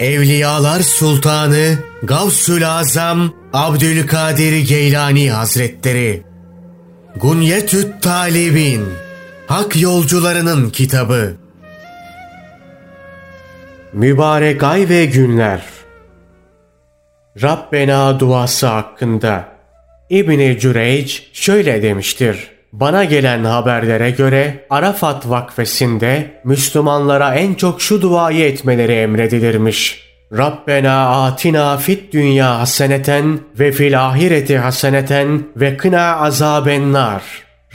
Evliyalar Sultanı Gavsül Azam Abdülkadir Geylani Hazretleri Gunyetüt Talibin Hak Yolcularının Kitabı Mübarek Ay ve Günler Rabbena duası hakkında İbni Cüreyc şöyle demiştir. Bana gelen haberlere göre Arafat vakfesinde Müslümanlara en çok şu duayı etmeleri emredilirmiş. Rabbena atina fit dünya haseneten ve fil ahireti haseneten ve kına azaben nar.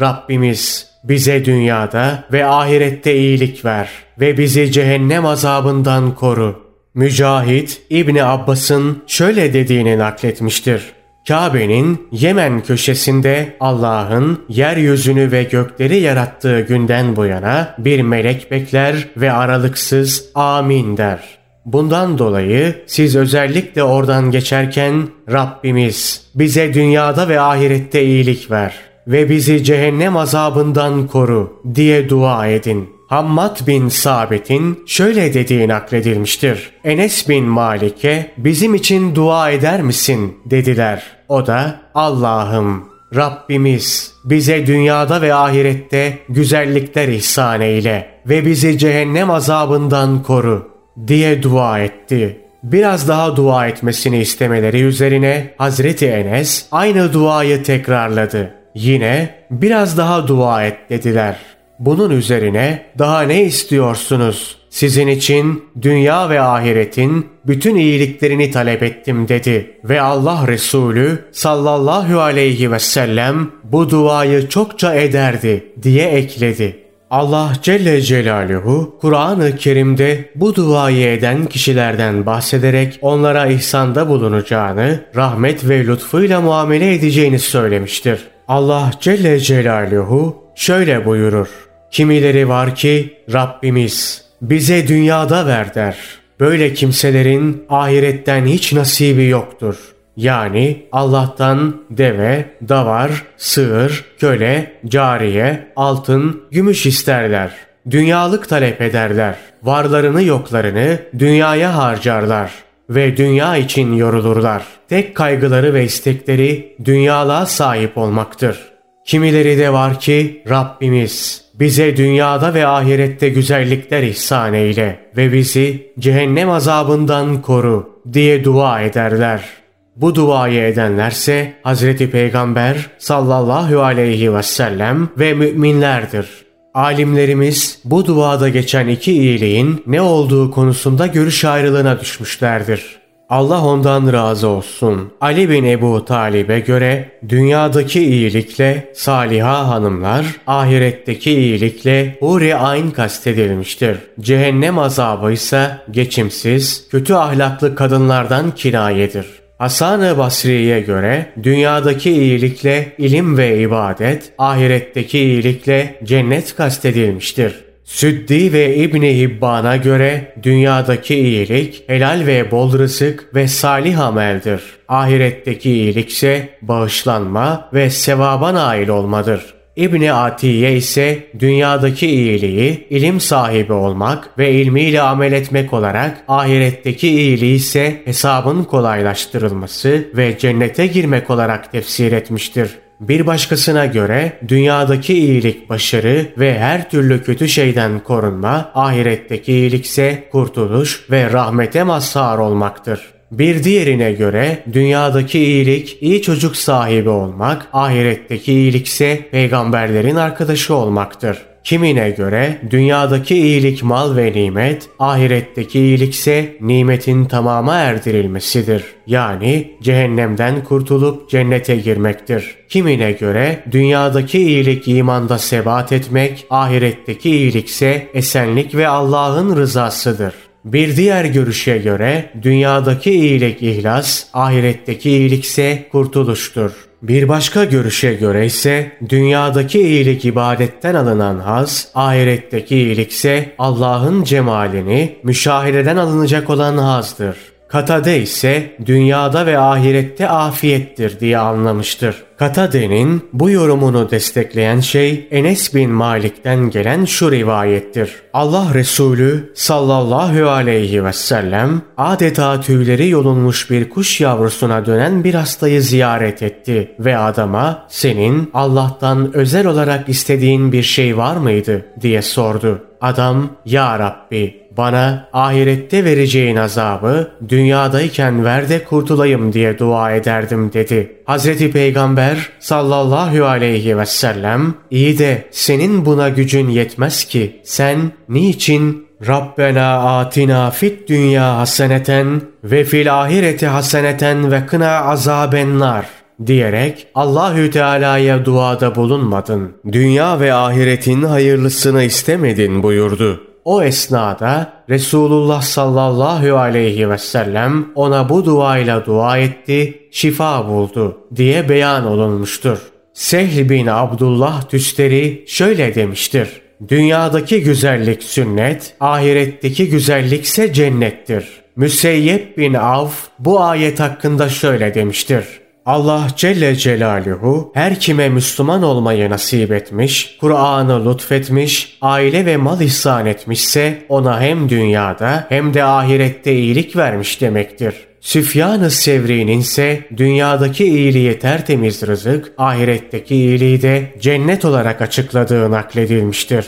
Rabbimiz bize dünyada ve ahirette iyilik ver ve bizi cehennem azabından koru. Mücahit İbni Abbas'ın şöyle dediğini nakletmiştir. Kabe'nin Yemen köşesinde Allah'ın yeryüzünü ve gökleri yarattığı günden bu yana bir melek bekler ve aralıksız amin der. Bundan dolayı siz özellikle oradan geçerken Rabbimiz bize dünyada ve ahirette iyilik ver ve bizi cehennem azabından koru diye dua edin. Hammad bin Sabit'in şöyle dediği nakledilmiştir. Enes bin Malik'e bizim için dua eder misin dediler. O da Allah'ım Rabbimiz bize dünyada ve ahirette güzellikler ihsan eyle ve bizi cehennem azabından koru diye dua etti. Biraz daha dua etmesini istemeleri üzerine Hazreti Enes aynı duayı tekrarladı. Yine biraz daha dua et dediler. Bunun üzerine daha ne istiyorsunuz? Sizin için dünya ve ahiretin bütün iyiliklerini talep ettim dedi. Ve Allah Resulü sallallahu aleyhi ve sellem bu duayı çokça ederdi diye ekledi. Allah Celle Celaluhu Kur'an-ı Kerim'de bu duayı eden kişilerden bahsederek onlara ihsanda bulunacağını, rahmet ve lütfuyla muamele edeceğini söylemiştir. Allah Celle Celaluhu şöyle buyurur. Kimileri var ki Rabbimiz bize dünyada ver der. Böyle kimselerin ahiretten hiç nasibi yoktur. Yani Allah'tan deve, davar, sığır, köle, cariye, altın, gümüş isterler. Dünyalık talep ederler. Varlarını yoklarını dünyaya harcarlar ve dünya için yorulurlar. Tek kaygıları ve istekleri dünyalığa sahip olmaktır. Kimileri de var ki Rabbimiz bize dünyada ve ahirette güzellikler ihsan eyle ve bizi cehennem azabından koru diye dua ederler. Bu duayı edenlerse Hazreti Peygamber sallallahu aleyhi ve sellem ve müminlerdir. Alimlerimiz bu duada geçen iki iyiliğin ne olduğu konusunda görüş ayrılığına düşmüşlerdir. Allah ondan razı olsun. Ali bin Ebu Talib'e göre dünyadaki iyilikle saliha hanımlar, ahiretteki iyilikle huri ayn kastedilmiştir. Cehennem azabı ise geçimsiz, kötü ahlaklı kadınlardan kinayedir. Hasan-ı Basri'ye göre dünyadaki iyilikle ilim ve ibadet, ahiretteki iyilikle cennet kastedilmiştir. Süddi ve İbni Hibban'a göre dünyadaki iyilik helal ve bol rızık ve salih ameldir. Ahiretteki iyilikse bağışlanma ve sevaba nail olmadır. İbni Atiye ise dünyadaki iyiliği ilim sahibi olmak ve ilmiyle amel etmek olarak ahiretteki iyiliği ise hesabın kolaylaştırılması ve cennete girmek olarak tefsir etmiştir. Bir başkasına göre dünyadaki iyilik başarı ve her türlü kötü şeyden korunma, ahiretteki iyilikse kurtuluş ve rahmete mazhar olmaktır. Bir diğerine göre dünyadaki iyilik iyi çocuk sahibi olmak, ahiretteki iyilikse peygamberlerin arkadaşı olmaktır. Kimine göre dünyadaki iyilik mal ve nimet, ahiretteki iyilikse nimetin tamama erdirilmesidir. Yani cehennemden kurtulup cennete girmektir. Kimine göre dünyadaki iyilik imanda sebat etmek, ahiretteki iyilikse esenlik ve Allah'ın rızasıdır. Bir diğer görüşe göre dünyadaki iyilik ihlas, ahiretteki iyilikse kurtuluştur. Bir başka görüşe göre ise dünyadaki iyilik ibadetten alınan haz, ahiretteki iyilikse Allah'ın cemalini müşahededen alınacak olan hazdır. Katade ise dünyada ve ahirette afiyettir diye anlamıştır. Katade'nin bu yorumunu destekleyen şey Enes bin Malik'ten gelen şu rivayettir. Allah Resulü sallallahu aleyhi ve sellem adeta tüyleri yolunmuş bir kuş yavrusuna dönen bir hastayı ziyaret etti ve adama senin Allah'tan özel olarak istediğin bir şey var mıydı diye sordu. Adam ya Rabbi bana ahirette vereceğin azabı dünyadayken ver de kurtulayım diye dua ederdim dedi. Hazreti Peygamber sallallahu aleyhi ve sellem iyi de senin buna gücün yetmez ki sen niçin Rabbena atina fit dünya haseneten ve fil ahireti haseneten ve kına azaben nar diyerek Allahü Teala'ya duada bulunmadın. Dünya ve ahiretin hayırlısını istemedin buyurdu. O esnada Resulullah sallallahu aleyhi ve sellem ona bu duayla dua etti, şifa buldu diye beyan olunmuştur. Sehl bin Abdullah Tüsteri şöyle demiştir. Dünyadaki güzellik sünnet, ahiretteki güzellikse cennettir. Müseyyep bin Av bu ayet hakkında şöyle demiştir. Allah Celle Celaluhu her kime Müslüman olmayı nasip etmiş, Kur'an'ı lütfetmiş, aile ve mal ihsan etmişse ona hem dünyada hem de ahirette iyilik vermiş demektir. Süfyan-ı Sevri'nin ise dünyadaki iyiliği tertemiz rızık, ahiretteki iyiliği de cennet olarak açıkladığı nakledilmiştir.